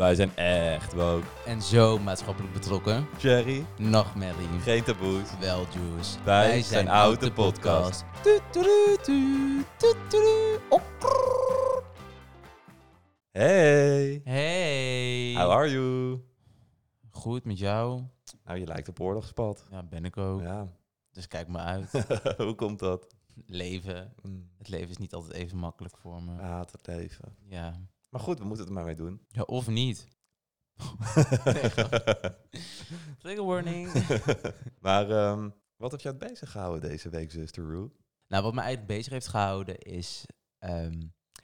Wij zijn echt woke. En zo maatschappelijk betrokken. Jerry, Nachtmerrie. geen taboes. Wel, Juice. Wij zijn Oud de Podcast. Hey, Hey. how are you? Goed met jou? Nou, je lijkt op oorlogspad. Ja, ben ik ook. Ja, Dus kijk me uit. hoe komt dat? Leven. Mm, Het leven is niet altijd even makkelijk voor me. haat het leven. Ja. Maar goed, we moeten het er maar mee doen. Ja, of niet. Trigger warning. maar ehm, wat heb je het bezig gehouden deze week, zuster Roo? Nou, wat me eigenlijk bezig heeft gehouden is ehm,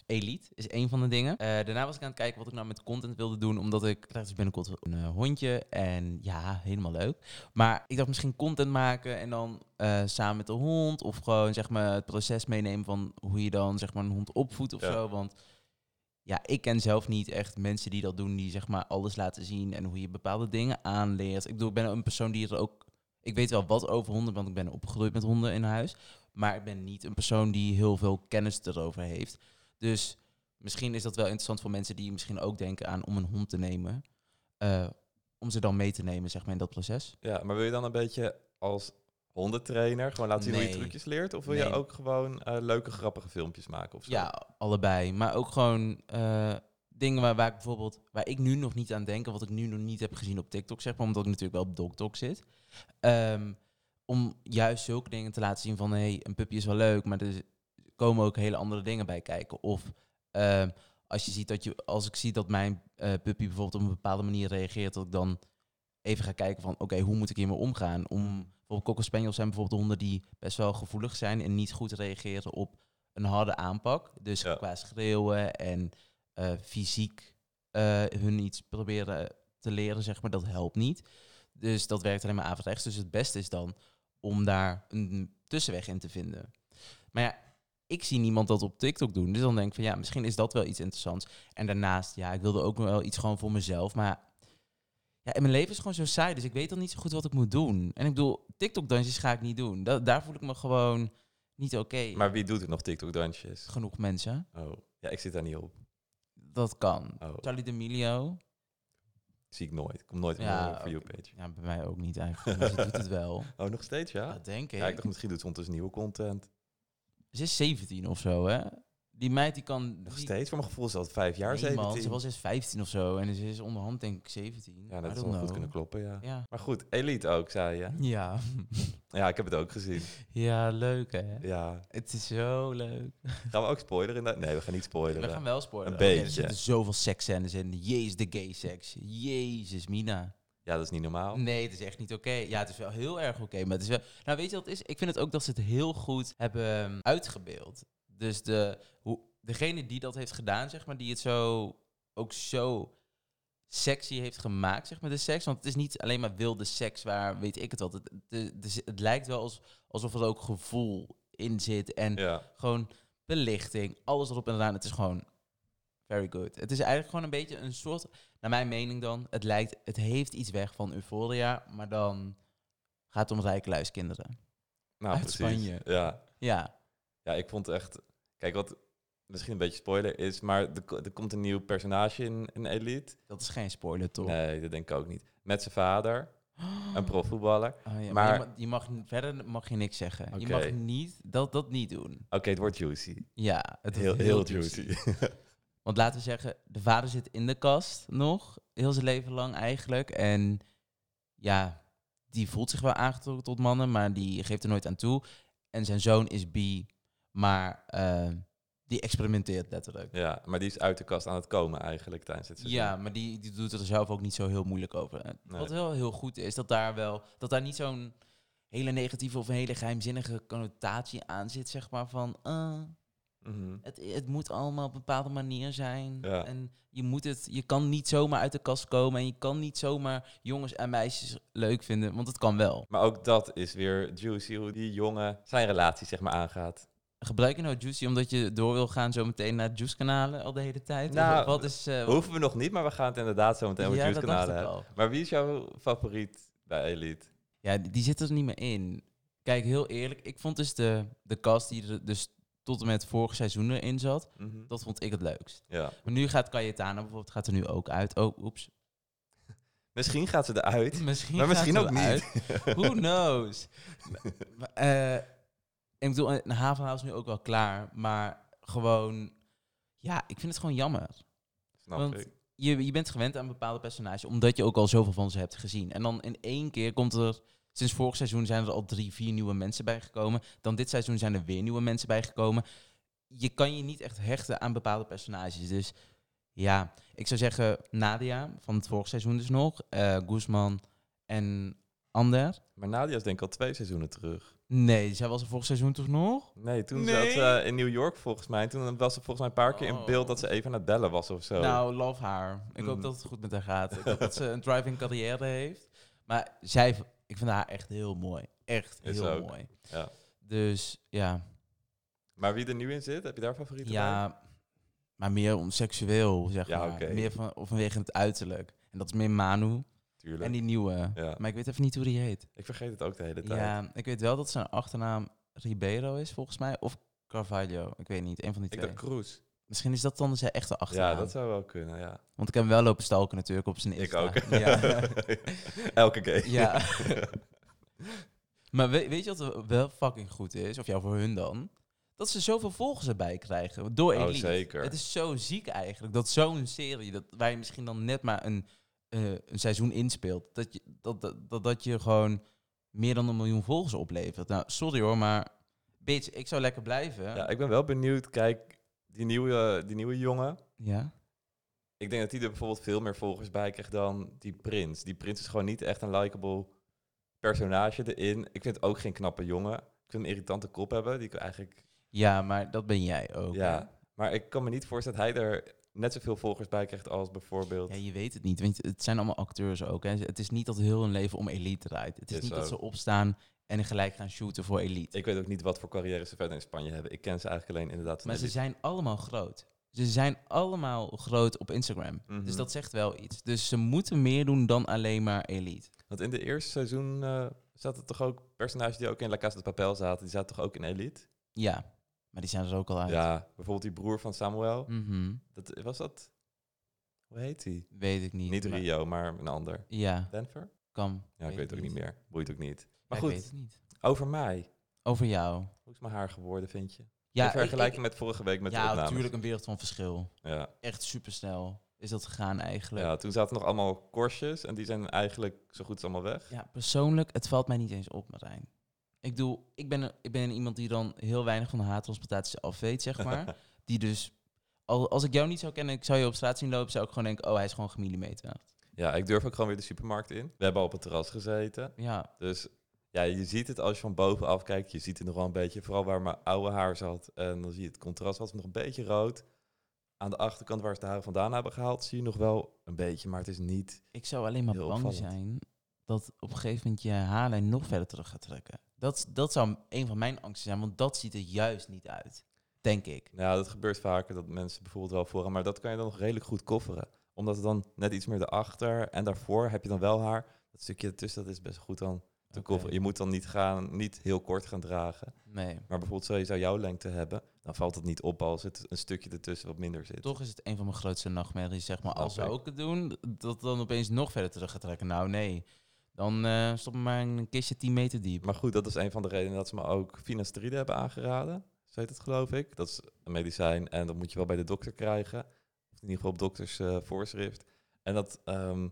Elite, is een van de dingen. Eh, daarna was ik aan het kijken wat ik nou met content wilde doen, omdat ik krijg dus binnenkort een eh, hondje en ja, helemaal leuk. Maar ik dacht misschien content maken en dan eh, samen met de hond of gewoon zeg maar het proces meenemen van hoe je dan zeg maar een hond opvoedt of Ja. zo, want ja, ik ken zelf niet echt mensen die dat doen, die zeg maar alles laten zien en hoe je bepaalde dingen aanleert. Ik bedoel, ik ben een persoon die er ook, ik weet wel wat over honden, want ik ben opgegroeid met honden in huis. Maar ik ben niet een persoon die heel veel kennis erover heeft. Dus misschien is dat wel interessant voor mensen die misschien ook denken aan om een hond te nemen. eh, om ze dan mee te nemen, zeg maar, in dat proces. Ja, maar wil je dan een beetje als hondentrainer gewoon laten zien hoe je trucjes leert? Of wil je ook gewoon eh, leuke, grappige filmpjes maken of zo? Ja, allebei. Maar ook gewoon eh, dingen waar, waar ik bijvoorbeeld, waar ik nu nog niet aan denk, en wat ik nu nog niet heb gezien op TikTok, zeg maar, omdat ik natuurlijk wel op DocTok zit. Ehm, om juist zulke dingen te laten zien van, hé, hey, een puppy is wel leuk, maar er komen ook hele andere dingen bij kijken. Of ehm, als je ziet dat je, als ik zie dat mijn eh, puppy bijvoorbeeld op een bepaalde manier reageert, dat ik dan even ga kijken van, oké, hoe moet ik hiermee omgaan? Om, bijvoorbeeld Cocker Spaniels zijn bijvoorbeeld honden die best wel gevoelig zijn en niet goed reageren op een harde aanpak. Dus Ja. qua schreeuwen en eh, fysiek eh, hun iets proberen te leren, zeg maar, dat helpt niet. Dus dat werkt alleen maar averechts. Dus het beste is dan om daar een tussenweg in te vinden. Maar ja, ik zie niemand dat op TikTok doen. Dus dan denk ik van ja, misschien is dat wel iets interessants. En daarnaast, ja, ik wilde ook nog wel iets gewoon voor mezelf. Maar ja, en mijn leven is gewoon zo saai. Dus ik weet dan niet zo goed wat ik moet doen. En ik bedoel, TikTok-dansjes ga ik niet doen. Da- daar voel ik me gewoon niet oké. Maar wie doet er nog TikTok-dansjes? Genoeg mensen. Oh, ja, ik zit daar niet op. Dat kan. Oh, Charlie D'Amelio. zie ik nooit. Komt nooit Ja, You oké. page. Ja, bij mij ook niet eigenlijk. Maar ze doet het wel. Oh, nog steeds, ja? Dat denk ik. Ja, ik dacht misschien doet ze ondertussen nieuwe content. Ze is 17 of zo, hè? Die meid die kan... Nog die- steeds? Voor mijn gevoel is dat vijf jaar, Nee, 17. man, ze was eerst 15 of zo. En ze is onderhand denk ik 17. Ja, dat zou goed kunnen kloppen, ja. Ja. Maar goed, Elite ook, zei je. Ja. Ja, ik heb het ook gezien. ja, leuk hè? Ja. Het is zo leuk. Gaan we ook spoileren? in? Nee, we gaan niet spoileren. We gaan wel spoileren. Een Oké, beetje. er zitten zoveel seksscènes in. Jezus, de gay seks. Jezus, Mina. Ja, dat is niet normaal. Nee, het is echt niet oké. Ja, het is wel heel erg oké. maar het is wel... Nou, weet je wat het is? Ik vind het ook dat ze het heel goed hebben ehm, uitgebeeld. Dus de, hoe, degene die dat heeft gedaan, zeg maar, die het zo ook zo sexy heeft gemaakt, zeg maar, de seks. Want het is niet alleen maar wilde seks waar, weet ik het wat. Het, de, de- het lijkt wel als, alsof er ook gevoel in zit. En Ja. gewoon belichting, alles erop en eraan. Het is gewoon very good. Het is eigenlijk gewoon een beetje een soort, naar mijn mening dan, het lijkt, het heeft iets weg van Euphoria, maar dan gaat het om rijke luiskinderen. Nou, Uit precies. Spanje. Ja. Ja, ja, ik vond echt... Kijk, wat misschien een beetje spoiler is, maar er, er komt een nieuw personage in, in Elite. dat is geen spoiler toch? Nee, dat denk ik ook niet. Met zijn vader, een profvoetballer. Oh, ja, maar, Maar- je, ma- je mag, verder mag je niks zeggen. Je mag niet, dat, dat niet doen. Oké, het wordt juicy. Ja, het Heel, is heel, juicy. Want laten we zeggen, de vader zit in de kast nog, heel zijn leven lang eigenlijk. En ja, die voelt zich wel aangetrokken tot mannen, maar die geeft er nooit aan toe. En zijn zoon is bi, maar eh, die experimenteert letterlijk. ja, maar die is uit de kast aan het komen eigenlijk tijdens het seizoen. Ja, maar die, die doet er zelf ook niet zo heel moeilijk over. Nee. Wat wel heel goed is, dat daar wel, dat daar niet zo'n hele negatieve of een hele geheimzinnige connotatie aan zit, zeg maar, van... eh, Mhm. het, het moet allemaal op een bepaalde manier zijn. Ja. En je, moet het, je kan niet zomaar uit de kast komen. En je kan niet zomaar jongens en meisjes leuk vinden. Want het kan wel. Maar ook dat is weer juicy, hoe die jongen zijn relatie zeg maar aangaat. Gebruik je nou Juicy omdat je door wil gaan zo meteen naar Juice-kanalen al de hele tijd? Nou, Of wat is... eh, Hoeven we nog niet, maar we gaan het inderdaad zo meteen over ja, juice dat dacht kanalen ik hebben. al. Maar wie is jouw favoriet bij Elite? Ja, die, die zit er niet meer in. Kijk, heel eerlijk. Ik vond dus de, de cast die er dus tot en met vorig seizoen erin zat, Mhm. dat vond ik het leukst. Ja. Maar nu gaat Cayetana bijvoorbeeld, gaat er nu ook uit. Oh, oeps. Misschien gaat ze eruit. Misschien Maar misschien ook niet. Who knows? Eh, ik bedoel, een havenhaal is nu ook wel klaar. Maar gewoon, ja, ik vind het gewoon jammer. Snap Want ik. je, je bent gewend aan bepaalde personages, omdat je ook al zoveel van ze hebt gezien. En dan in één keer komt er, sinds vorig seizoen zijn er al drie, vier nieuwe mensen bijgekomen. Dan dit seizoen zijn er weer nieuwe mensen bijgekomen. Je kan je niet echt hechten aan bepaalde personages. Dus ja, ik zou zeggen Nadia van het vorig seizoen dus nog, eh Guzman en Ander. Maar Nadia is denk ik al twee seizoenen terug. Nee, zij was er vorig seizoen toch nog? Nee, toen Nee. zat ze in New York volgens mij. Toen was ze volgens mij een paar keer in Oh. beeld dat ze even aan het bellen was of zo. Nou, love haar. Ik hoop Mm. dat het goed met haar gaat. Ik hoop dat ze een driving carrière heeft. Maar zij, ik vind haar echt heel mooi. Echt Is heel ook. mooi. Ja. Dus ja, Maar wie er nu in zit, heb je daar favorieten bij? ja, maar meer om seksueel, zeg Ja, maar. Meer van, of vanwege het uiterlijk. En dat is meer Manu. Tuurlijk. En die nieuwe. Ja. Maar ik weet even niet hoe die heet. Ik vergeet het ook de hele tijd. Ja, ik weet wel dat zijn achternaam Ribeiro is, volgens mij. Of Carvalho. Ik weet niet, een van die ik twee. dacht Kroes. Misschien is dat dan zijn echte achternaam. Ja, dat zou wel kunnen, ja. Want ik heb hem wel lopen stalken natuurlijk op zijn Ik Insta. ook. Ja. Elke keer. Ja. maar weet, weet je wat wel fucking goed is? Of ja, voor hun dan? Dat ze zoveel volgers erbij krijgen. Door Oh, Elite. zeker. Het is zo ziek eigenlijk. Dat zo'n serie, dat, je misschien dan net maar een, eh, een seizoen inspeelt. Dat, je, dat, dat, dat, dat je gewoon meer dan een miljoen volgers oplevert. Nou, sorry hoor, maar bitch, ik zou lekker blijven. Ja, ik ben wel benieuwd. Kijk, die nieuwe, die nieuwe jongen. Ja? Ik denk dat die er bijvoorbeeld veel meer volgers bij krijgt dan die prins. Die prins is gewoon niet echt een likable personage erin. Ik vind het ook geen knappe jongen. Ik vind een irritante kop hebben. Die ik eigenlijk. Ja, maar dat ben jij ook. hè? Ja. Maar ik kan me niet voorstellen dat hij er net zoveel volgers bij krijgt als bijvoorbeeld. Ja, je weet het niet. Want het zijn allemaal acteurs ook. Hè. Het is niet dat heel hun leven om elite draait. Het is Is niet dat ze opstaan en gelijk gaan shooten voor elite. Ik weet ook niet wat voor carrière ze verder in Spanje hebben. Ik ken ze eigenlijk alleen inderdaad van maar ze zijn allemaal groot. Ze zijn allemaal groot op Instagram. Mhm. Dus dat zegt wel iets. Dus ze moeten meer doen dan alleen maar elite. Want in de eerste seizoen eh zaten toch ook personages die ook in La Casa de Papel zaten. Die zaten toch ook in Elite? Ja, maar die zijn er ook al uit. Ja, bijvoorbeeld die broer van Samuel. Mhm. Dat, was dat? Hoe heet die? Weet ik niet. Niet Rio, maar een ander. Ja, Denver? kan. Ja, ik weet het ook niet meer. Boeit ook niet. Maar Ja, goed, Ik weet het niet. over mij. Over jou. Hoe is mijn haar geworden, vind je? Ja, vergelijking met vorige week met de ja, natuurlijk een wereld van verschil. Ja. Echt supersnel is dat gegaan eigenlijk. ja, toen zaten nog allemaal korstjes en die zijn eigenlijk zo goed als allemaal weg. Ja, persoonlijk, het valt mij niet eens op, Marijn. Ik doe, ik ben, ik ben iemand die dan heel weinig van de haartransplantaties af weet, zeg maar. die dus, al, als ik jou niet zou kennen, ik zou je op straat zien lopen, zou ik gewoon denken, oh, hij is gewoon gemillimeterd. Ja, ik durf ook gewoon weer de supermarkt in. We hebben al op het terras gezeten. Ja, Dus ja, je ziet het als je van bovenaf kijkt. Je ziet het nog wel een beetje, vooral waar mijn oude haar zat. En dan zie je het contrast was nog een beetje rood. Aan de achterkant waar ze de haren vandaan hebben gehaald, zie je nog wel een beetje. Maar het is niet... ik zou alleen maar bang opvallend. zijn dat op een gegeven moment je haarlijn nog verder terug gaat trekken. Dat, dat zou een van mijn angsten zijn, want dat ziet er juist niet uit. Denk ik. Nou, dat gebeurt vaker dat mensen bijvoorbeeld wel vooraan. Maar dat kan je dan nog redelijk goed kofferen. Omdat het dan net iets meer erachter en daarvoor heb je dan wel haar. Dat stukje ertussen, dat is best goed dan te kofferen. Je moet dan niet, gaan, niet heel kort gaan dragen. Nee. Maar bijvoorbeeld, stel je zou jouw lengte hebben, dan valt het niet op als het een stukje ertussen wat minder zit. Toch is het een van mijn grootste nachtmerries, zeg maar. Als zou ik het doen, dat dan opeens nog verder terug gaat trekken. Nou, nee. Dan eh stop me maar een kistje 10 meter diep. Maar goed, dat is een van de redenen dat ze me ook finasteride hebben aangeraden. Zo heet het, geloof ik. Dat is een medicijn en dat moet je wel bij de dokter krijgen. Of in ieder geval op dokters eh, voorschrift. En dat ehm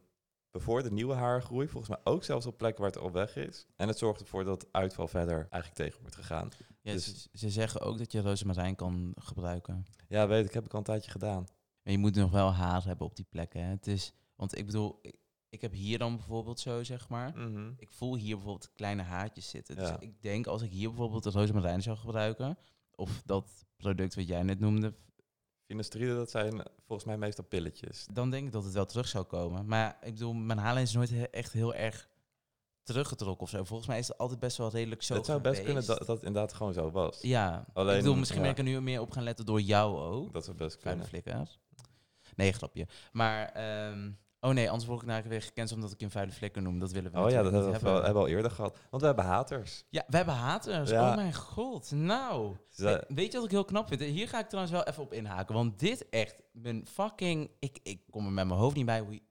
bevordert nieuwe haargroei, volgens mij ook zelfs op plekken waar het al weg is. En het zorgt ervoor dat uitval verder eigenlijk tegen wordt gegaan. Ja, dus- ze, ze zeggen ook dat je rozemarijn kan gebruiken. Ja, weet ik, heb ik al een tijdje gedaan. Maar je moet nog wel haar hebben op die plekken. Hè. Het is, want ik bedoel, ik, ik heb hier dan bijvoorbeeld zo, zeg maar. Mhm. Ik voel hier bijvoorbeeld kleine haartjes zitten. Dus Ja. ik denk als ik hier bijvoorbeeld de rozemarijn zou gebruiken... of dat product wat jij net noemde... Finasteride, dat zijn volgens mij meestal pilletjes. dan denk ik dat het wel terug zou komen. Maar ik bedoel, mijn haarlijn is nooit he- echt heel erg teruggetrokken of zo. Volgens mij is het altijd best wel redelijk zo het zou best geweest. kunnen dat dat het inderdaad gewoon zo was. Ja, Alleen, ik bedoel, misschien ja. ben ik er nu meer op gaan letten door jou ook. Dat zou best kunnen. flikkers. Nee, grapje. Maar, ehm, Oh nee, anders word ik nou weer gecanceld omdat ik een vuile vlekker noem. Dat willen we Oh ja, dat hebben we, hebben al eerder gehad. Want we hebben haters. Ja, we hebben haters. Ja. Oh mijn god. Nou. We- Weet je wat ik heel knap vind? Hier ga ik trouwens wel even op inhaken. Want dit echt, mijn fucking... Ik, ik kom er met mijn hoofd niet bij hoe... Je,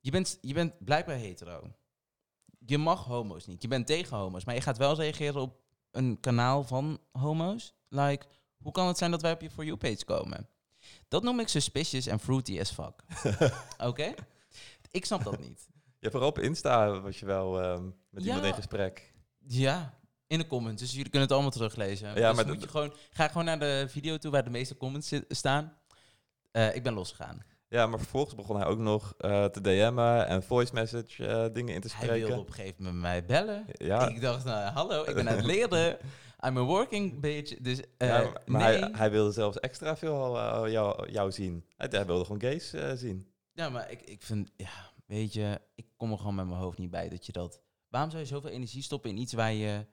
je, bent, je bent blijkbaar hetero. Je mag homo's niet. Je bent tegen homo's. Maar je gaat wel reageren op een kanaal van homo's. Like, hoe kan het zijn dat wij op je For You-page komen? Dat noem ik suspicious en fruity as fuck. Oké? Ik snap dat niet. je hebt er op Insta was je wel ehm, met Ja. iemand in gesprek. Ja, in de comments. Dus jullie kunnen het allemaal teruglezen. Ja, dus maar moet je gewoon, ga gewoon naar de video toe waar de meeste comments staan. Eh, ik ben losgegaan. Ja, maar vervolgens begon hij ook nog eh, te DM'en en voice message eh, dingen in te Hij wilde spreken. op een gegeven moment mij bellen. Ja, Ik dacht, nou, hallo, ik ben aan het leren. I'm a working bitch. Dus eh, ja, maar nee. hij, hij wilde zelfs extra veel eh, jou, jou zien. Hij, hij wilde gewoon gays eh, zien. Ja, maar ik, ik vind, ja, weet je, ik kom er gewoon met mijn hoofd niet bij dat je dat... Waarom zou je zoveel energie stoppen in iets waar je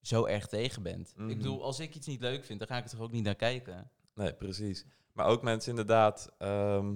zo erg tegen bent? Mhm. Ik bedoel, als ik iets niet leuk vind, dan ga ik er toch ook niet naar kijken? Nee, precies. Maar ook mensen inderdaad, ehm,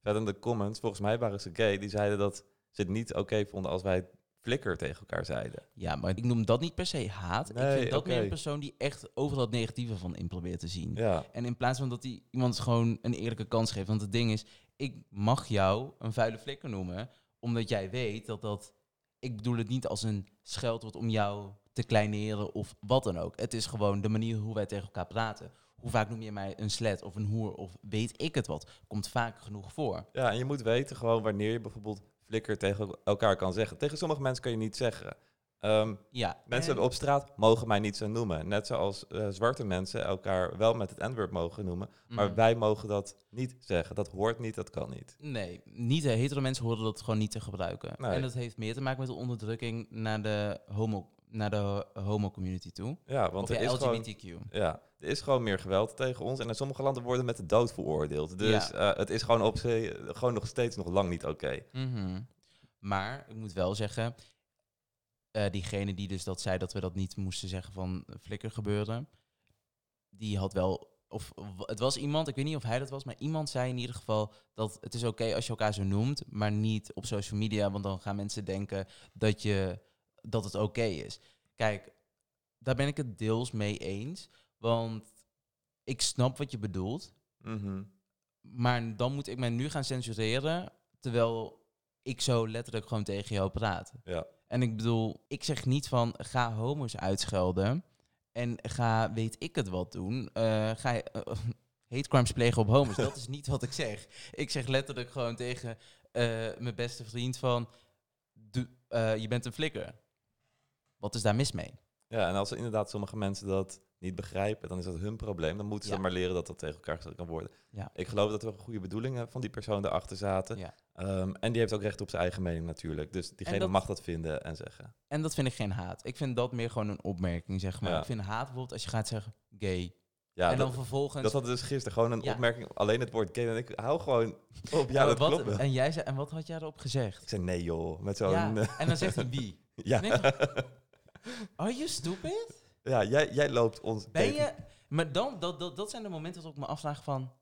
verder in de comments, volgens mij waren ze gay, die zeiden dat ze het niet oké vonden als wij flikker tegen elkaar zeiden. Ja, maar ik noem dat niet per se haat. ik vind dat meer een persoon die echt overal het negatieve van in probeert te zien. Ja, En in plaats van dat hij iemand gewoon een eerlijke kans geeft. Want het ding is, ik mag jou een vuile flikker noemen, omdat jij weet dat dat... Ik bedoel het niet als een scheldwoord om jou te kleineren of wat dan ook. Het is gewoon de manier hoe wij tegen elkaar praten. Hoe vaak noem je mij een slet of een hoer of weet ik het wat? Komt vaak genoeg voor. ja, en je moet weten gewoon wanneer je bijvoorbeeld flikker tegen elkaar kan zeggen. Tegen sommige mensen kan je niet zeggen. Ehm, Ja, mensen en- op straat mogen mij niet zo noemen. Net zoals eh, zwarte mensen elkaar wel met het N-woord mogen noemen. Maar Mm. wij mogen dat niet zeggen. Dat hoort niet, dat kan niet. Nee, niet de hetero mensen horen dat gewoon niet te gebruiken. Nee. En dat heeft meer te maken met de onderdrukking naar de homo, naar de homo community toe. Ja, want of er is gewoon... LGBTQ. Ja, er is gewoon meer geweld tegen ons. En in sommige landen worden met de dood veroordeeld. Dus Ja. eh, het is gewoon, op zee, gewoon nog steeds nog lang niet oké. Mhm. Maar ik moet wel zeggen, eh, diegene die dus dat zei dat we dat niet moesten zeggen van flikker gebeuren, die had wel, of het was iemand, ik weet niet of hij dat was, maar iemand zei in ieder geval dat het is oké als je elkaar zo noemt, maar niet op social media, want dan gaan mensen denken dat, je, dat het oké is. Kijk, daar ben ik het deels mee eens, want ik snap wat je bedoelt, Mhm. maar dan moet ik mij nu gaan censureren, terwijl ik zo letterlijk gewoon tegen jou praat. Ja. En ik bedoel, ik zeg niet van ga homo's uitschelden en ga weet ik het wat doen. Eh ga je, eh, hate crimes plegen op homo's. Dat is niet wat ik zeg. Ik zeg letterlijk gewoon tegen eh, mijn beste vriend van je bent een flikker. Wat is daar mis mee? ja, en als inderdaad sommige mensen dat niet begrijpen, dan is dat hun probleem. Dan moeten ze Ja. maar leren dat dat tegen elkaar gezegd kan worden. Ja. Ik geloof dat er goede bedoelingen van die persoon erachter zaten. Ja. Ehm, en die heeft ook recht op zijn eigen mening natuurlijk. Dus diegene dat- mag dat vinden en zeggen. En dat vind ik geen haat. Ik vind dat meer gewoon een opmerking, zeg maar. Ik vind haat bijvoorbeeld als je gaat zeggen gay. Ja, en dan dat, vervolgens... dat had dus gisteren gewoon een opmerking. Alleen het woord gay. En ik hou gewoon op. Ja, dat wat. En, jij zei, en wat had jij erop gezegd? Ik zei nee joh. Met zo'n... ja, eh, en dan zegt hij wie? ja. Are you stupid? ja, jij, jij loopt ons... Ben je... Maar dan, dat, dat, dat zijn de momenten dat ik me afvraag van...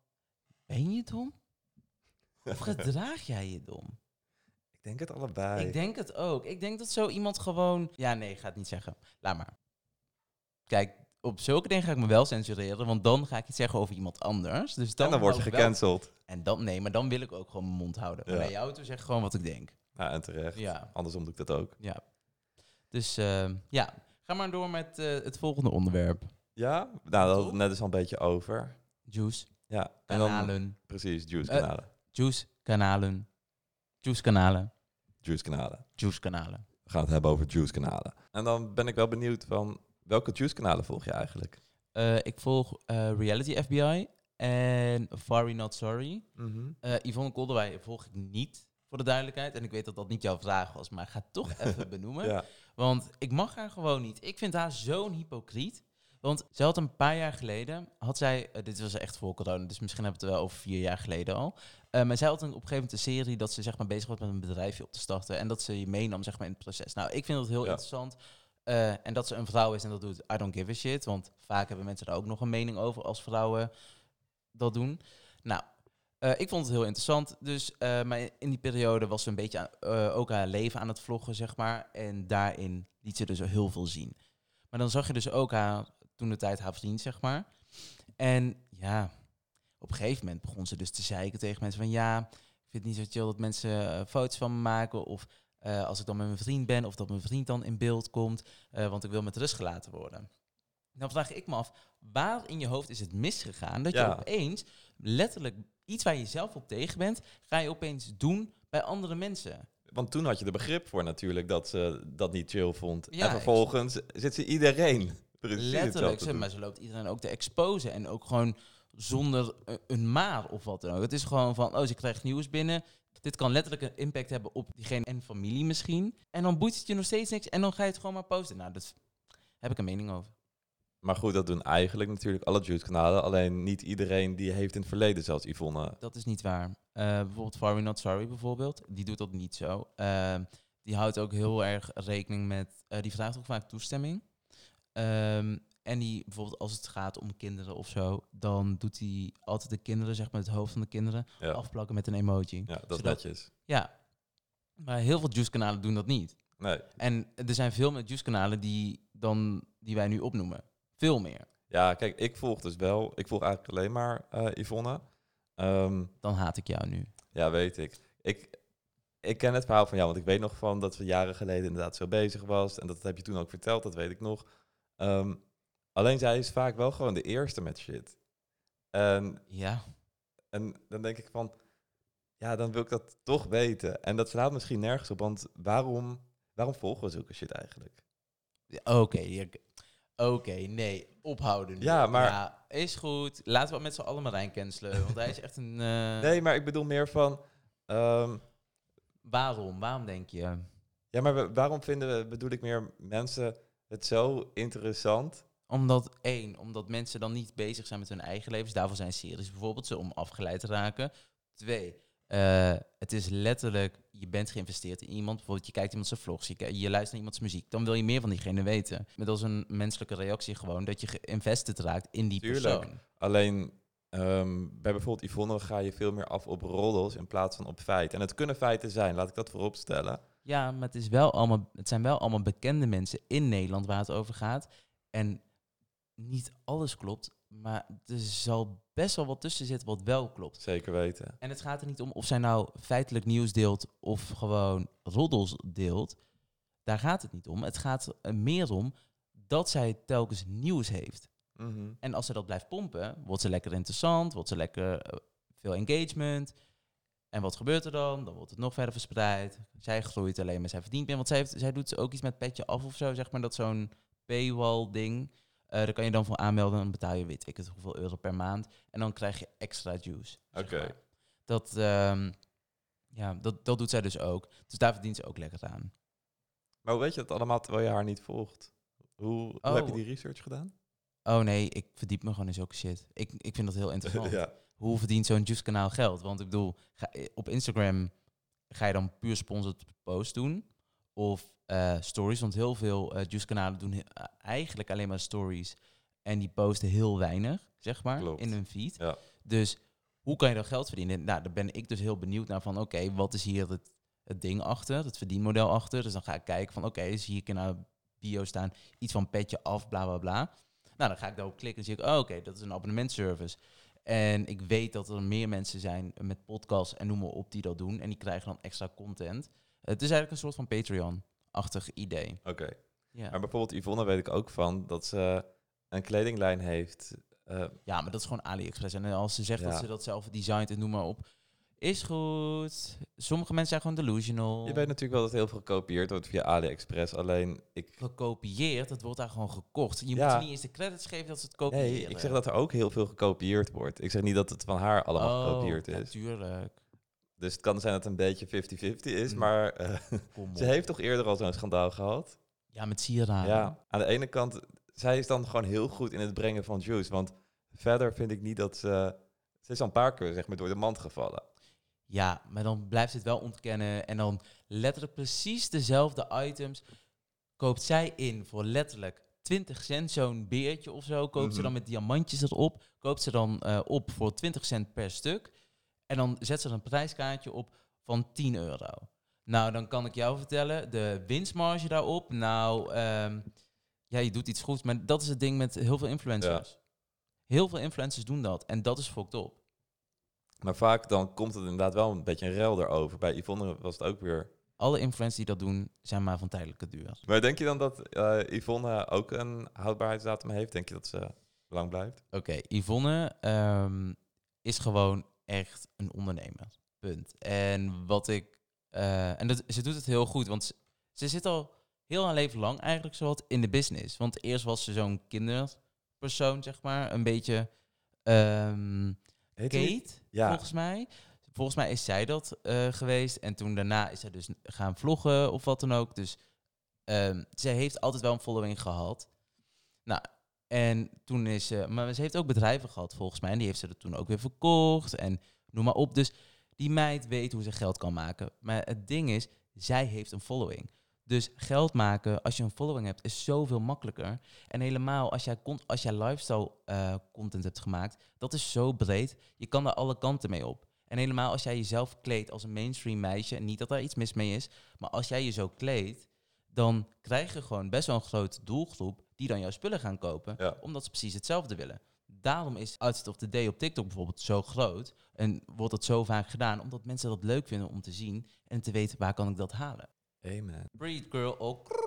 Ben je dom? Of gedraag jij je dom? Ik denk het allebei. Ik denk het ook. Ik denk dat zo iemand gewoon... Ja, nee, ik ga het niet zeggen. Laat maar. Kijk, op zulke dingen ga ik me wel censureren, want dan ga ik iets zeggen over iemand anders. Dus dan, en dan word je wel- gecanceld. En dan, nee, maar dan wil ik ook gewoon mijn mond houden. Ja. bij jou toe zeg ik gewoon wat ik denk. Ja, en terecht. Ja. Andersom doe ik dat ook. Ja. Dus eh, ja, ga maar door met eh, het volgende onderwerp. Ja? Nou, dat hadden we het net eens al een beetje over. Juice, Ja. En dan, kanalen, precies, juice Eh, kanalen. juice, kanalen, juice kanalen, Juice kanalen. juice kanalen. We gaan het hebben over juice kanalen. En dan ben ik wel benieuwd van... Welke juice kanalen volg je eigenlijk? Eh, ik volg eh, Reality FBI en Fari Not Sorry. Mhm. Eh Yvonne Kolderwij volg ik niet, voor de duidelijkheid. En ik weet dat dat niet jouw vraag was, maar ik ga het toch even benoemen. Ja. Want ik mag haar gewoon niet. Ik vind haar zo'n hypocriet. Want ze had een paar jaar geleden, had zij, eh, dit was echt voor corona, dus misschien hebben we het wel over vier jaar geleden al. Eh, maar zij had een, op een gegeven moment een serie dat ze zeg maar bezig was met een bedrijfje op te starten. En dat ze je meenam zeg maar in het proces. Nou, ik vind dat heel Ja. interessant. Eh, en dat ze een vrouw is en dat doet, I don't give a shit. Want vaak hebben mensen daar ook nog een mening over als vrouwen dat doen. Nou, Eh, ik vond het heel interessant. Dus, eh, maar in die periode was ze een beetje eh, ook haar leven aan het vloggen, zeg maar. En daarin liet ze dus heel veel zien. Maar dan zag je dus ook haar, toen de tijd haar vriend, zeg maar. En ja, op een gegeven moment begon ze dus te zeiken tegen mensen van... Ja, ik vind het niet zo chill dat mensen foto's van me maken. Of als ik dan met mijn vriend ben, of dat mijn vriend dan in beeld komt. want ik wil met rust gelaten worden. Dan vraag ik me af, waar in je hoofd is het misgegaan dat Ja. je opeens letterlijk iets waar je zelf op tegen bent, ga je opeens doen bij andere mensen. Want toen had je er begrip voor natuurlijk dat ze dat niet chill vond. Ja, en vervolgens zit ze iedereen precies letterlijk, ze, maar ze loopt iedereen ook te exposen en ook gewoon zonder een maar of wat dan ook. Het is gewoon van, oh, ze krijgt nieuws binnen. Dit kan letterlijk een impact hebben op diegene en familie misschien. En dan boeit het je nog steeds niks en dan ga je het gewoon maar posten. Nou, daar heb ik een mening over. Maar goed, dat doen eigenlijk natuurlijk alle Juice-kanalen. Alleen niet iedereen die heeft in het verleden, zoals Yvonne. Dat is niet waar. Eh, bijvoorbeeld Far We Not Sorry bijvoorbeeld, die doet dat niet zo. Ehm, die houdt ook heel erg rekening met, eh, die vraagt ook vaak toestemming. Ehm, en die bijvoorbeeld als het gaat om kinderen of zo, dan doet hij altijd de kinderen, zeg maar het hoofd van de kinderen, Ja, afplakken met een emoji. ja dat is netjes. Ja, maar heel veel juice-kanalen doen dat niet. Nee. En er zijn veel meer juice-kanalen die, dan, die wij nu opnoemen. Veel meer. Ja, kijk, ik volg dus wel. Ik volg eigenlijk alleen maar eh Yvonne. Ehm, Dan haat ik jou nu. ja, weet ik. ik. Ik ken het verhaal van jou, want ik weet nog van dat ze jaren geleden inderdaad zo bezig was. En dat heb je toen ook verteld, dat weet ik nog. Ehm, alleen zij is vaak wel gewoon de eerste met shit. En Ja, En dan denk ik van, ja, dan wil ik dat toch weten. En dat slaat misschien nergens op, want waarom, waarom volgen we zulke shit eigenlijk? Ja, Oké, ja, oké, nee, ophouden nu. Ja, maar- Ja, is goed. Laten we met z'n allen Marijn cancelen, want hij is echt een... eh, Nee, maar ik bedoel meer van, ehm, Waarom? Waarom denk je? ja, maar we- waarom vinden we, bedoel ik meer, mensen het zo interessant? Omdat, één, omdat mensen dan niet bezig zijn met hun eigen levens. Daarvoor zijn series bijvoorbeeld, zo om afgeleid te raken. Twee, eh, het is letterlijk, je bent geïnvesteerd in iemand. Bijvoorbeeld, je kijkt iemand zijn vlogs, je, je luistert naar iemands muziek. Dan wil je meer van diegene weten. Met als een menselijke reactie gewoon, dat je geïnvested raakt in die Tuurlijk. persoon. Alleen, ehm, bij bijvoorbeeld Yvonne ga je veel meer af op roddels in plaats van op feiten. En het kunnen feiten zijn, laat ik dat voorop stellen. Ja, maar het, is wel allemaal, het zijn wel allemaal bekende mensen in Nederland waar het over gaat. En niet alles klopt, maar er zal best wel wat tussen zitten wat wel klopt. Zeker weten. En het gaat er niet om of zij nou feitelijk nieuws deelt of gewoon roddels deelt. Daar gaat het niet om. Het gaat er meer om dat zij telkens nieuws heeft. Mhm. En als ze dat blijft pompen, wordt ze lekker interessant, wordt ze lekker eh, veel engagement. En wat gebeurt er dan? Dan wordt het nog verder verspreid. Zij groeit alleen maar, zij verdient meer. Want zij, heeft, zij doet ook iets met petje af of zo, zeg maar. Dat zo'n paywall Eh daar kan je dan voor aanmelden. Dan betaal je, weet ik het, hoeveel euro per maand. En dan krijg je extra juice. zeg Oké. maar. Dat, ehm, ja, dat, dat doet zij dus ook. Dus daar verdient ze ook lekker aan. Maar hoe weet je dat allemaal terwijl je haar niet volgt? Hoe, hoe heb je Oh. die research gedaan? Oh nee, ik verdiep me gewoon in zulke shit. Ik, ik vind dat heel interessant. ja. hoe verdient zo'n juice kanaal geld? Want ik bedoel, ga, op Instagram ga je dan puur sponsored post doen of eh, stories, want heel veel eh juice kanalen doen eh, eigenlijk alleen maar stories en die posten heel weinig, zeg maar, Klopt. in hun feed. Ja. Dus hoe kan je dan geld verdienen? Nou, daar ben ik dus heel benieuwd naar van, oké, wat is hier het, het ding achter, het verdienmodel achter? Dus dan ga ik kijken van, oké, zie ik in haar bio staan iets van petje af, bla bla bla. Nou, dan ga ik daarop klikken en zie ik, oh, oké, dat is een abonnementservice. En ik weet dat er meer mensen zijn met podcasts en noem maar op die dat doen. En die krijgen dan extra content. Het is eigenlijk een soort van Patreon-achtig idee. Oké. Ja. Maar bijvoorbeeld Yvonne weet ik ook van dat ze een kledinglijn heeft. eh, ja, maar dat is gewoon AliExpress. En als ze zegt Ja. dat ze dat zelf designt en noem maar op, is goed. Sommige mensen zijn gewoon delusional. je weet natuurlijk wel dat heel veel gekopieerd wordt via AliExpress. Alleen ik. Gekopieerd, dat wordt daar gewoon gekocht. Je Ja. moet niet eens de credits geven dat ze het kopiëren. Nee, ik zeg dat er ook heel veel gekopieerd wordt. Ik zeg niet dat het van haar allemaal Oh, gekopieerd is. Natuurlijk. Dus het kan zijn dat het een beetje 50-50 is. Mm. Maar eh, ze heeft toch eerder al zo'n schandaal gehad? Ja, met sieraden. Ja, aan de ene kant, zij is dan gewoon heel goed in het brengen van juice. Want verder vind ik niet dat ze... Ze is al een paar keer zeg maar, door de mand gevallen. Ja, maar dan blijft ze het wel ontkennen. En dan letterlijk precies dezelfde items koopt zij in voor letterlijk 20 cent. Zo'n beertje of zo koopt ze Mhm. dan met diamantjes erop. Koopt ze dan eh, op voor 20 cent per stuk. En dan zet ze er een prijskaartje op van 10 euro. Nou, dan kan ik jou vertellen, de winstmarge daarop, nou, ehm, ja, je doet iets goeds. Maar dat is het ding met heel veel influencers. Heel veel influencers doen dat. En dat is fucked op. Maar vaak dan komt het inderdaad wel een beetje een rel erover. Bij Yvonne was het ook weer... Alle influencers die dat doen, zijn maar van tijdelijke duur. Maar denk je dan dat eh, Yvonne ook een houdbaarheidsdatum heeft? Denk je dat ze lang blijft? Oké, Yvonne ehm, is gewoon echt een ondernemer. Punt. En wat ik... eh, en dat, ze doet het heel goed, want ze, ze zit al heel haar leven lang eigenlijk zowat in de business. Want eerst was ze zo'n kinderpersoon, zeg maar. Een beetje... niet? Kate, Ja. volgens mij. Volgens mij is zij dat eh, geweest. En toen daarna is zij dus gaan vloggen of wat dan ook. Dus ehm zij heeft altijd wel een following gehad. Nou, en toen is ze... Maar ze heeft ook bedrijven gehad, volgens mij. En die heeft ze er toen ook weer verkocht. En noem maar op. Dus die meid weet hoe ze geld kan maken. Maar het ding is, zij heeft een following. Dus geld maken, als je een following hebt, is zoveel makkelijker. En helemaal als jij, als jij lifestyle eh, content hebt gemaakt, dat is zo breed. Je kan er alle kanten mee op. En helemaal als jij jezelf kleedt als een mainstream meisje, niet dat daar iets mis mee is, maar als jij je zo kleedt, dan krijg je gewoon best wel een grote doelgroep die dan jouw spullen gaan kopen, Ja. omdat ze precies hetzelfde willen. Daarom is Outfit of the Day op TikTok bijvoorbeeld zo groot en wordt dat zo vaak gedaan, omdat mensen dat leuk vinden om te zien en te weten waar kan ik dat halen. Amen. Breed girl ook.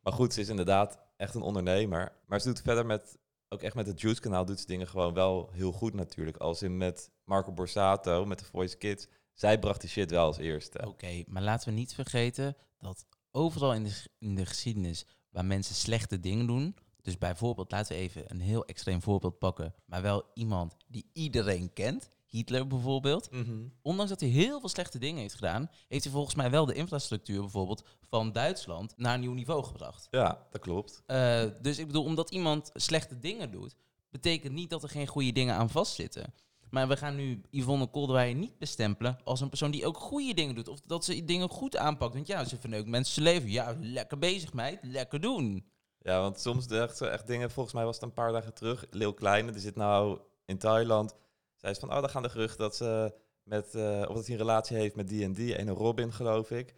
Maar goed, ze is inderdaad echt een ondernemer. Maar ze doet verder met, ook echt met het Juice kanaal, doet ze dingen gewoon wel heel goed natuurlijk. Als in met Marco Borsato, met de Voice Kids. Zij bracht die shit wel als eerste. Oké, maar laten we niet vergeten dat overal in de, in de geschiedenis waar mensen slechte dingen doen. Dus bijvoorbeeld, laten we even een heel extreem voorbeeld pakken, maar wel iemand die iedereen kent. Hitler bijvoorbeeld. Mhm. Ondanks dat hij heel veel slechte dingen heeft gedaan, heeft hij volgens mij wel de infrastructuur bijvoorbeeld van Duitsland naar een nieuw niveau gebracht. Ja, dat klopt. Eh, dus ik bedoel, omdat iemand slechte dingen doet, betekent niet dat er geen goede dingen aan vastzitten. Maar we gaan nu Yvonne Kolderweijer niet bestempelen als een persoon die ook goede dingen doet. Of dat ze dingen goed aanpakt. Want ja, ze verneukt mensen leven. Ja, lekker bezig meid, lekker doen. Ja, want soms dacht ze echt dingen, volgens mij was het een paar dagen terug. Leeuw Kleine, die zit nou in Thailand. Zij is van, oh, dan gaan de geruchten dat ze met, eh, of dat hij een relatie heeft met die en die, ene Robin, geloof ik.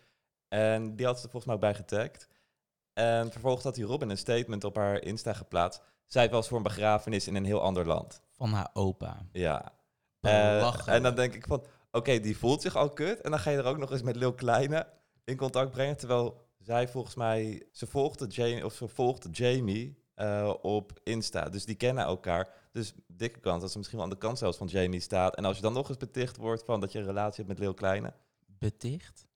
En die had ze er volgens mij ook bij getagd. En vervolgens had die Robin een statement op haar Insta geplaatst. Zij was voor een begrafenis in een heel ander land. Van haar opa. Ja. Eh, en dan denk ik van, oké, die voelt zich al kut. En dan ga je er ook nog eens met Leeuw Kleine in contact brengen. Terwijl zij volgens mij, ze volgde Jamie, of ze volgde Jamie eh, op Insta. Dus die kennen elkaar. Dus dikke kans dat ze misschien wel aan de kant zelfs van Jamie staat. En als je dan nog eens beticht wordt van dat je een relatie hebt met Leeuw Kleine. Beticht?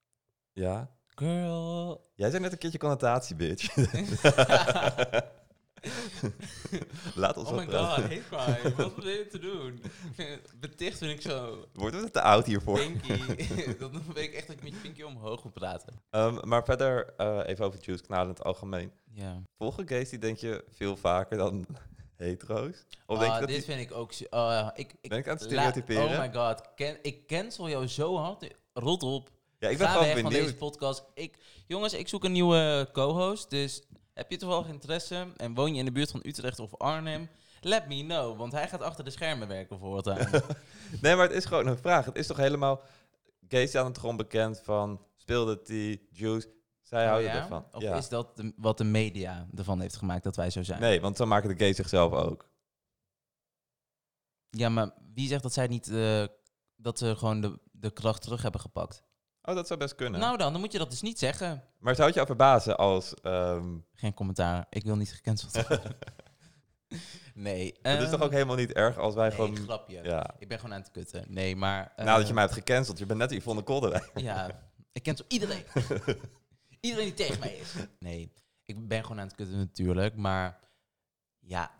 Ja. Girl. Jij zei net een keertje connotatie, bitch. Laat ons oh my god, hate crime. Wat ben je te doen? Beticht vind ik zo Wordt het te oud hiervoor? pinky. dan weet ik echt dat ik met je pinky omhoog moet praten. Ehm, maar verder, eh, even over Juice Kanaal in het algemeen. Ja. Volgen gays die denk je veel vaker dan hetero's? Of denk Ah, dat dit vind ik ook... ah, ik, ik, Ben ik aan het stereotyperen? oh my god. Ken, ik cancel jou zo hard. Rot op. Ja, ik ben Ga gewoon weg van deze podcast. Ik, jongens, ik zoek een nieuwe co-host. Dus heb je toevallig interesse en woon je in de buurt van Utrecht of Arnhem? Let me know, want hij gaat achter de schermen werken voortaan. Nee, maar het is gewoon een vraag. Het is toch helemaal... Staan er toch gewoon bekend van... Speelde die Juice... Zij Oh houden ja? ervan. Of ja. is dat de- wat de media ervan heeft gemaakt dat wij zo zijn? Nee, want zo maken de gays zichzelf ook. Ja, maar wie zegt dat zij niet... eh, dat ze gewoon de, de kracht terug hebben gepakt? Oh, dat zou best kunnen. Nou dan, dan moet je dat dus niet zeggen. Maar zou het je al verbazen als... ehm, Geen commentaar. Ik wil niet gecanceld worden. nee. het is toch ehm, ook helemaal niet erg als wij gewoon... grapje. Ja. Ik ben gewoon aan het kutten. Nee, maar... Nadat eh, je mij hebt gecanceld. Je bent net Yvonne Kolderwijk. Ja, ik zo iedereen. iedereen die tegen mij is. Nee, ik ben gewoon aan het kutten natuurlijk. Maar ja,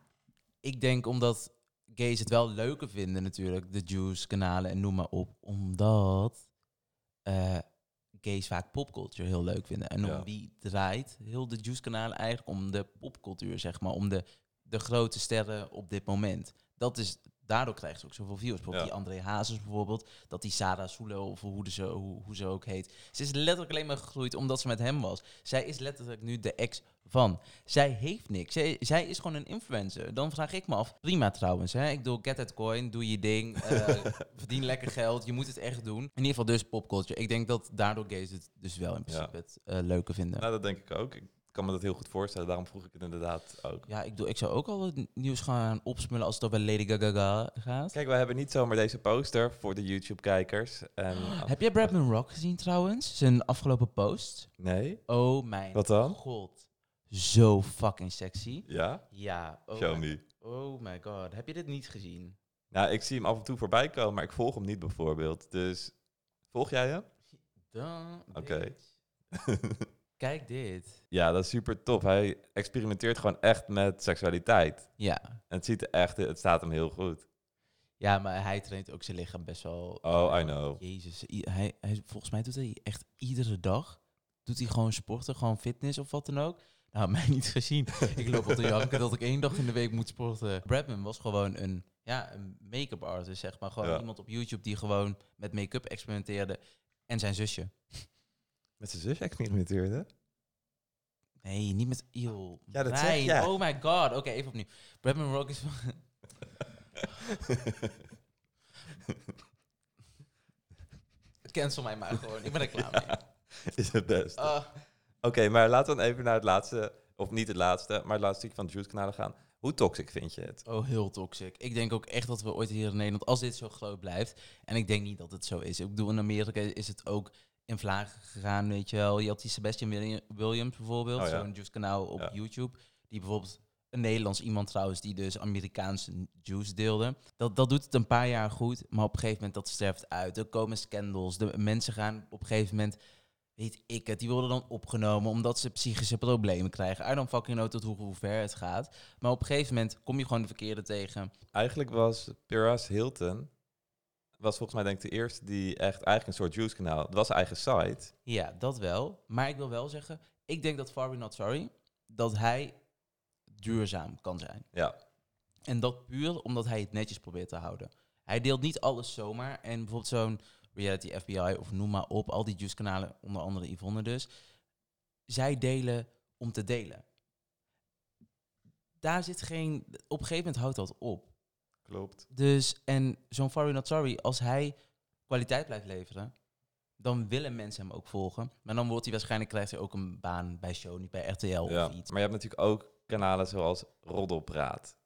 ik denk omdat gays het wel leuker vinden natuurlijk. De Juice-kanalen en noem maar op. Omdat gays vaak popcultuur heel leuk vinden. En Ja. om wie draait heel de Juice-kanalen eigenlijk? Om de popcultuur, zeg maar. Om de, de grote sterren op dit moment. dat is, daardoor krijgen ze ook zoveel views. Bijvoorbeeld Ja. die André Hazes bijvoorbeeld, dat die Sarah Soelo, of hoe, de ze, hoe, hoe ze ook heet. Ze is letterlijk alleen maar gegroeid omdat ze met hem was. Zij is letterlijk nu de ex van. Zij heeft niks. Zij, zij is gewoon een influencer. Dan vraag ik me af, prima trouwens. Hè? Ik bedoel, get that coin, doe je ding, eh, verdien lekker geld. Je moet het echt doen. In ieder geval dus popculture. Ik denk dat daardoor gays het dus wel in principe het eh, leuker vinden. Nou, dat denk ik ook. Ik kan me dat heel goed voorstellen. Daarom vroeg ik het inderdaad ook. Ja, ik, bedoel, ik zou ook al het nieuws gaan opsmullen als het over Lady Gaga gaat. Kijk, wij hebben niet zomaar deze poster voor de YouTube-kijkers. En, Heb jij Bradman Rock gezien trouwens? Zijn afgelopen post? Nee? Oh mijn Wat dan? god. Zo fucking sexy. Ja? Ja. Oh Show my, me. oh my god. Heb je dit niet gezien? Nou, ik zie hem af en toe voorbij komen, maar ik volg hem niet bijvoorbeeld. Dus volg jij hem? Dan, Oké. Kijk dit. ja, dat is super tof. Hij experimenteert gewoon echt met seksualiteit. Ja. En het ziet er echt, het staat hem heel goed. Ja, maar hij traint ook zijn lichaam best wel. Oh, I know. Jezus. Hij, hij, volgens mij doet hij echt iedere dag. Doet hij gewoon sporten, gewoon fitness of wat dan ook. Nou, mij niet gezien. ik loop al te janken dat ik één dag in de week moet sporten. Bradman was gewoon een, ja, een make-up artist, zeg maar. Gewoon Ja. iemand op YouTube die gewoon met make-up experimenteerde. En zijn zusje. Met zijn zus experimenteerde? Nee, niet met Eeuw. Ja, dat zeg. Oh my god. Oké, even opnieuw. Bradman Rock is... Cancel mij maar gewoon. Ik ben er klaar mee. is het best. Ah. Oké, maar laten we dan even naar het laatste, of niet het laatste, maar het laatste stuk van de Juice-kanalen gaan. Hoe toxic vind je het? Oh, heel toxic. Ik denk ook echt dat we ooit hier in Nederland, als dit zo groot blijft, en ik denk niet dat het zo is. Ik bedoel, in Amerika is het ook in vlagen gegaan, weet je wel. Je had die Sebastian Willi- Williams bijvoorbeeld, Oh ja. zo'n juice kanaal op Ja. YouTube, die bijvoorbeeld een Nederlands iemand trouwens, die dus Amerikaanse juice deelde. Dat, dat doet het een paar jaar goed, maar op een gegeven moment dat sterft uit. Er komen scandals, de mensen gaan op een gegeven moment weet ik het, die worden dan opgenomen omdat ze psychische problemen krijgen. I don't fucking know tot hoe, hoe ver het gaat. Maar op een gegeven moment kom je gewoon de verkeerde tegen. Eigenlijk was Piras Hilton, was volgens mij denk ik de eerste die echt eigenlijk een soort Juice-kanaal, het was zijn eigen site. Ja, dat wel. Maar ik wil wel zeggen, ik denk dat Far We Not Sorry, dat hij duurzaam kan zijn. Ja, En dat puur omdat hij het netjes probeert te houden. Hij deelt niet alles zomaar. En bijvoorbeeld zo'n Reality FBI of noem maar op, al die juice-kanalen, onder andere Yvonne dus, zij delen om te delen. Daar zit geen... Op een gegeven moment houdt dat op. klopt. Dus, en zo'n Far We Not Sorry, als hij kwaliteit blijft leveren, dan willen mensen hem ook volgen. Maar dan wordt hij waarschijnlijk, krijgt hij ook een baan bij Show, niet bij RTL Ja. of Maar iets. je hebt natuurlijk ook kanalen zoals Roddelpraat.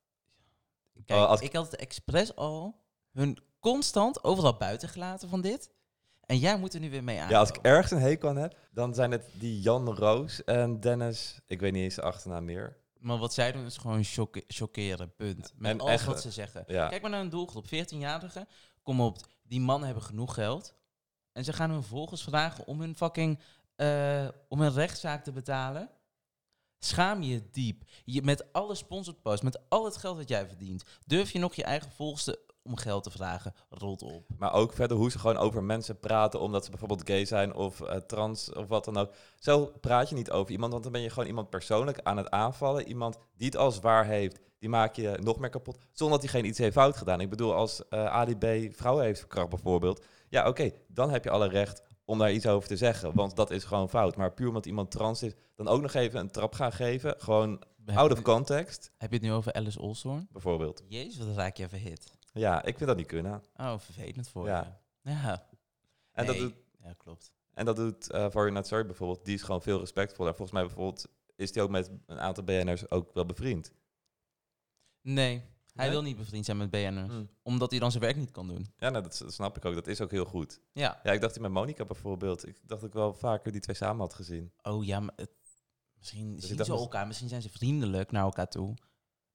Kijk, Oh, als ik- ik had het expres al hun constant overal buiten gelaten van dit. En jij moet er nu weer mee aan. Ja, als ik ergens een hekel aan heb, dan zijn het die Jan Roos en Dennis, ik weet niet eens de achternaam meer. Maar wat zij doen is gewoon chockeren, punt. Met En alles echt, wat ze zeggen. Ja. Kijk maar naar een doelgroep, 14-jarigen. Kom op, die mannen hebben genoeg geld. En ze gaan hun volgers vragen om hun fucking, eh, om een rechtszaak te betalen. Schaam je diep. Je, met alle sponsored posts, met al het geld dat jij verdient, durf je nog je eigen volgers te- om geld te vragen. Rot op. Maar ook verder hoe ze gewoon over mensen praten, omdat ze bijvoorbeeld gay zijn of eh, trans of wat dan ook. Zo praat je niet over iemand, want dan ben je gewoon iemand persoonlijk aan het aanvallen. Iemand die het als waar heeft, die maak je nog meer kapot, zonder dat hij geen iets heeft fout gedaan. Ik bedoel, als eh Ali B. vrouwen heeft verkracht bijvoorbeeld, ja oké, dan heb je alle recht om daar iets over te zeggen, want dat is gewoon fout. Maar puur omdat iemand trans is, dan ook nog even een trap gaan geven, gewoon out of context, Heb je het nu over Alice Olstorn? bijvoorbeeld. Jezus, wat raak je even hit. Ja, ik vind dat niet kunnen. Oh, vervelend voor Ja. je. Ja. En dat doet Ja, klopt. En dat doet uh, Not Sorry bijvoorbeeld. Die is gewoon veel respectvol. En volgens mij bijvoorbeeld is die ook met een aantal BN'ers ook wel bevriend. Nee, hij Nee? wil niet bevriend zijn met BN'ers. Hm. Omdat hij dan zijn werk niet kan doen. Ja, nou, dat, dat snap ik ook. Dat is ook heel goed. Ja. Ja, ik dacht die met Monica bijvoorbeeld. Ik dacht ik wel vaker die twee samen had gezien. Oh ja, maar het, misschien ik zien dacht ze elkaar. Misschien zijn ze vriendelijk naar elkaar toe.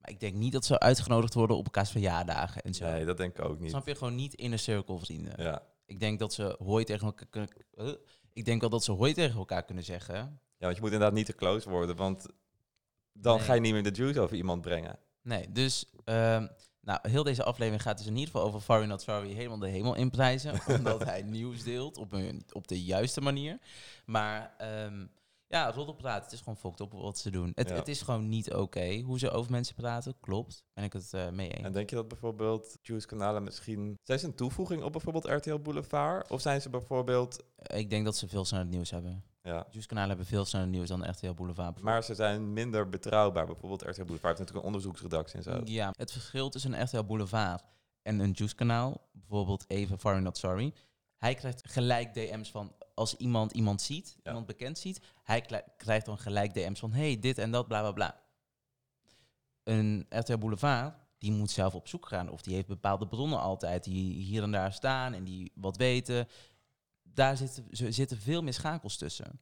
Maar ik denk niet dat ze uitgenodigd worden op elkaars verjaardagen en zo. Nee, dat denk ik ook niet. Snap je? Gewoon niet in een cirkel vrienden. Ja. Ik denk dat ze hooi tegen elkaar kunnen... ik denk wel dat ze hooi tegen elkaar kunnen zeggen. ja, want je moet inderdaad niet te close worden. Want dan Nee. ga je niet meer de juice over iemand brengen. Nee, dus... ehm, nou, heel deze aflevering gaat dus in ieder geval over Far You Not Sorry helemaal de hemel inprijzen. omdat hij nieuws deelt op, een, op de juiste manier. Maar ehm, Ja, roddelpraat. Het is gewoon fucked op wat ze doen. Het, Ja. het is gewoon niet oké hoe ze over mensen praten. Klopt. Ben ik het eh, mee eens. En denk je dat bijvoorbeeld Juice-kanalen misschien... Zijn ze een toevoeging op bijvoorbeeld RTL Boulevard? Of zijn ze bijvoorbeeld... Ik denk dat ze veel sneller nieuws hebben. Ja, Juice-kanalen hebben veel sneller nieuws dan RTL Boulevard. maar ze zijn minder betrouwbaar. Bijvoorbeeld RTL Boulevard heeft natuurlijk een onderzoeksredactie en zo. Ja, het verschil tussen een RTL Boulevard en een Juice-kanaal, bijvoorbeeld even Sorry Not Sorry, hij krijgt gelijk DM's van, als iemand iemand ziet, Ja. iemand bekend ziet, hij krijgt dan gelijk DM's van, hey, dit en dat, bla bla bla. Een RTL Boulevard, die moet zelf op zoek gaan, of die heeft bepaalde bronnen altijd, die hier en daar staan en die wat weten. Daar zitten, zitten veel meer schakels tussen.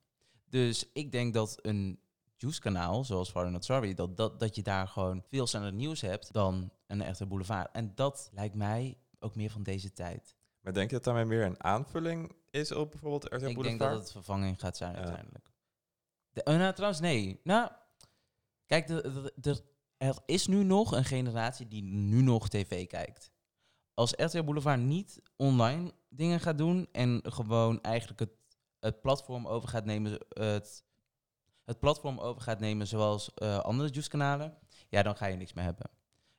Dus ik denk dat een Juice-kanaal, zoals Sorry Not Sorry, dat, dat, dat je daar gewoon veel sneller nieuws hebt dan een echte boulevard. En dat lijkt mij ook meer van deze tijd. Maar denk je dat daarmee meer een aanvulling is op bijvoorbeeld RTL ik denk dat het vervanging gaat zijn Ja. uiteindelijk. De, oh, nou, trouwens, nee. Nou, kijk, de, de- de- er is nu nog een generatie die nu nog tv kijkt. Als RTL Boulevard niet online dingen gaat doen en gewoon eigenlijk het, het platform over gaat nemen, het, het platform over gaat nemen zoals eh, andere juice-kanalen, ja, dan ga je niks meer hebben.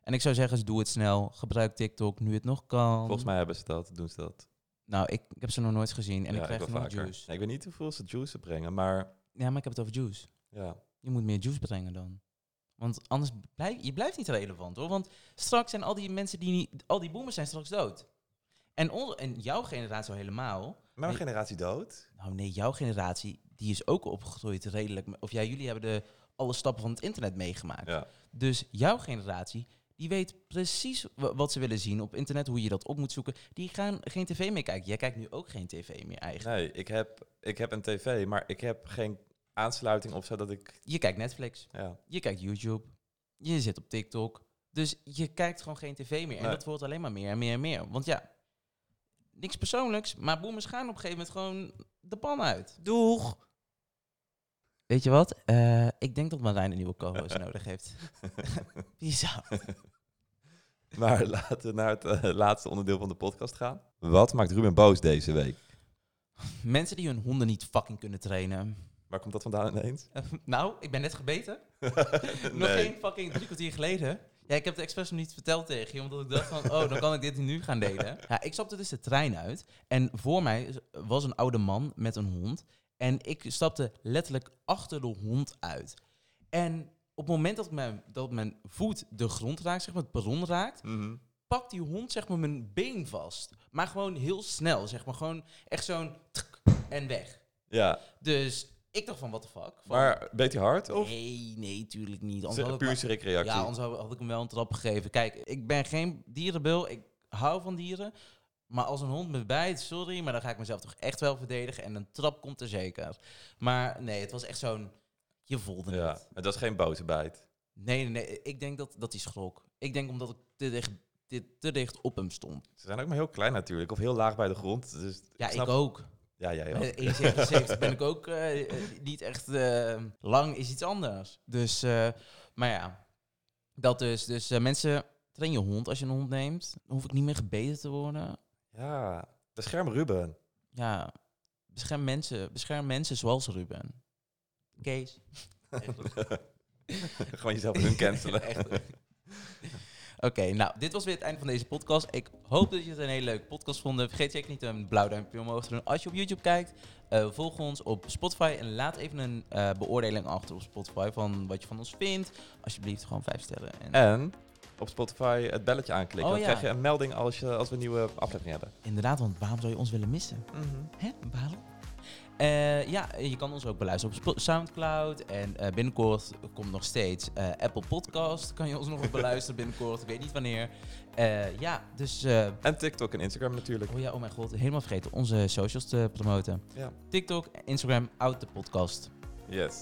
En ik zou zeggen, doe het snel. Gebruik TikTok nu het nog kan. Volgens mij hebben ze dat, doen ze dat. Nou, ik, ik heb ze nog nooit gezien en Ja, ik krijg nog vaker. juice. Ik weet niet hoeveel ze juice brengen, maar Ja, maar ik heb het over juice. ja. Je moet meer juice brengen dan. Want anders blijf je blijft niet relevant hoor. Want straks zijn al die mensen die niet, al die boomers zijn straks dood. En, on, en jouw generatie al helemaal. Mijn Nee. generatie dood. Nou nee, jouw generatie die is ook opgegroeid redelijk. Of ja, jullie hebben de alle stappen van het internet meegemaakt. Ja. Dus jouw generatie die weet precies wa- wat ze willen zien op internet, hoe je dat op moet zoeken. Die gaan geen tv meer kijken. Jij kijkt nu ook geen tv meer eigenlijk. Nee, ik heb, ik heb een tv, maar ik heb geen aansluiting of zo dat ik... Je kijkt Netflix. Ja, Je kijkt YouTube. Je zit op TikTok. Dus je kijkt gewoon geen tv meer. En Nee. dat wordt alleen maar meer en meer en meer. Want ja, niks persoonlijks, maar boomers gaan op een gegeven moment gewoon de pan uit. Doeg! Weet je wat? Eh, ik denk dat Marijn een nieuwe co-host nodig heeft. Out. maar laten we naar het eh, laatste onderdeel van de podcast gaan. Wat maakt Ruben boos deze week? Mensen die hun honden niet fucking kunnen trainen. Waar komt dat vandaan ineens? Eh, nou, ik ben net gebeten. Nog geen fucking drie kwartier geleden. Ja, ik heb het expres nog niet verteld tegen je, omdat ik dacht van, oh, dan kan ik dit nu gaan delen. Ja, ik stapte dus de trein uit en voor mij was een oude man met een hond. En ik stapte letterlijk achter de hond uit. En op het moment dat mijn, dat mijn voet de grond raakt, zeg maar het perron raakt, Mhm. pakt die hond zeg maar mijn been vast. Maar gewoon heel snel, zeg maar. Gewoon echt zo'n en weg. Ja, Dus ik dacht van, what the fuck? Van, maar beet hij hard? Of Nee, nee, tuurlijk niet. Anders puur schrikreactie? ja, anders had ik hem wel een trap gegeven. Kijk, ik ben geen dierenbil. Ik hou van dieren. Maar als een hond me bijt, sorry, maar dan ga ik mezelf toch echt wel verdedigen. En een trap komt er zeker. Maar nee, het was echt zo'n... Je voelde ja, het. het was geen boze bijt. Nee, nee, nee. Ik denk dat, dat hij schrok. Ik denk omdat ik te dicht, te, te dicht op hem stond. Ze zijn ook maar heel klein natuurlijk, of heel laag bij de grond. Dus Ja, snap- ik ook. Ja, jij ook. 1,77 ben ik ook eh, eh, niet echt... eh, lang is iets anders. Dus, eh, maar ja. Dat dus. Dus eh, mensen, train je hond als je een hond neemt. Dan hoef ik niet meer gebeten te worden. Ja, bescherm Ruben. Ja, bescherm mensen, bescherm mensen zoals Ruben. Kees. Gewoon jezelf hun cancelen. Oké, nou, dit was weer het einde van deze podcast. Ik hoop dat je het een hele leuke podcast vond. Vergeet zeker niet een blauw duimpje omhoog te doen als je op YouTube kijkt. Eh, volg ons op Spotify en laat even een eh, beoordeling achter op Spotify van wat je van ons vindt. Alsjeblieft, gewoon vijf sterren. En, En op Spotify het belletje aanklikken. Oh, dan ja. krijg je een melding als, je, als we een nieuwe aflevering hebben. Inderdaad, want waarom zou je ons willen missen? Hè? Waarom? Eh, ja, je kan ons ook beluisteren op Soundcloud. En eh, binnenkort komt nog steeds eh, Apple Podcast. Kan je ons nog beluisteren binnenkort. Ik weet niet wanneer. Eh, ja, dus... eh, En TikTok en Instagram natuurlijk. oh ja, oh mijn god. Helemaal vergeten onze socials te promoten. Ja. TikTok, Instagram, Out de Podcast. Yes.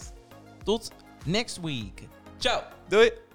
Tot next week. Ciao! Doei!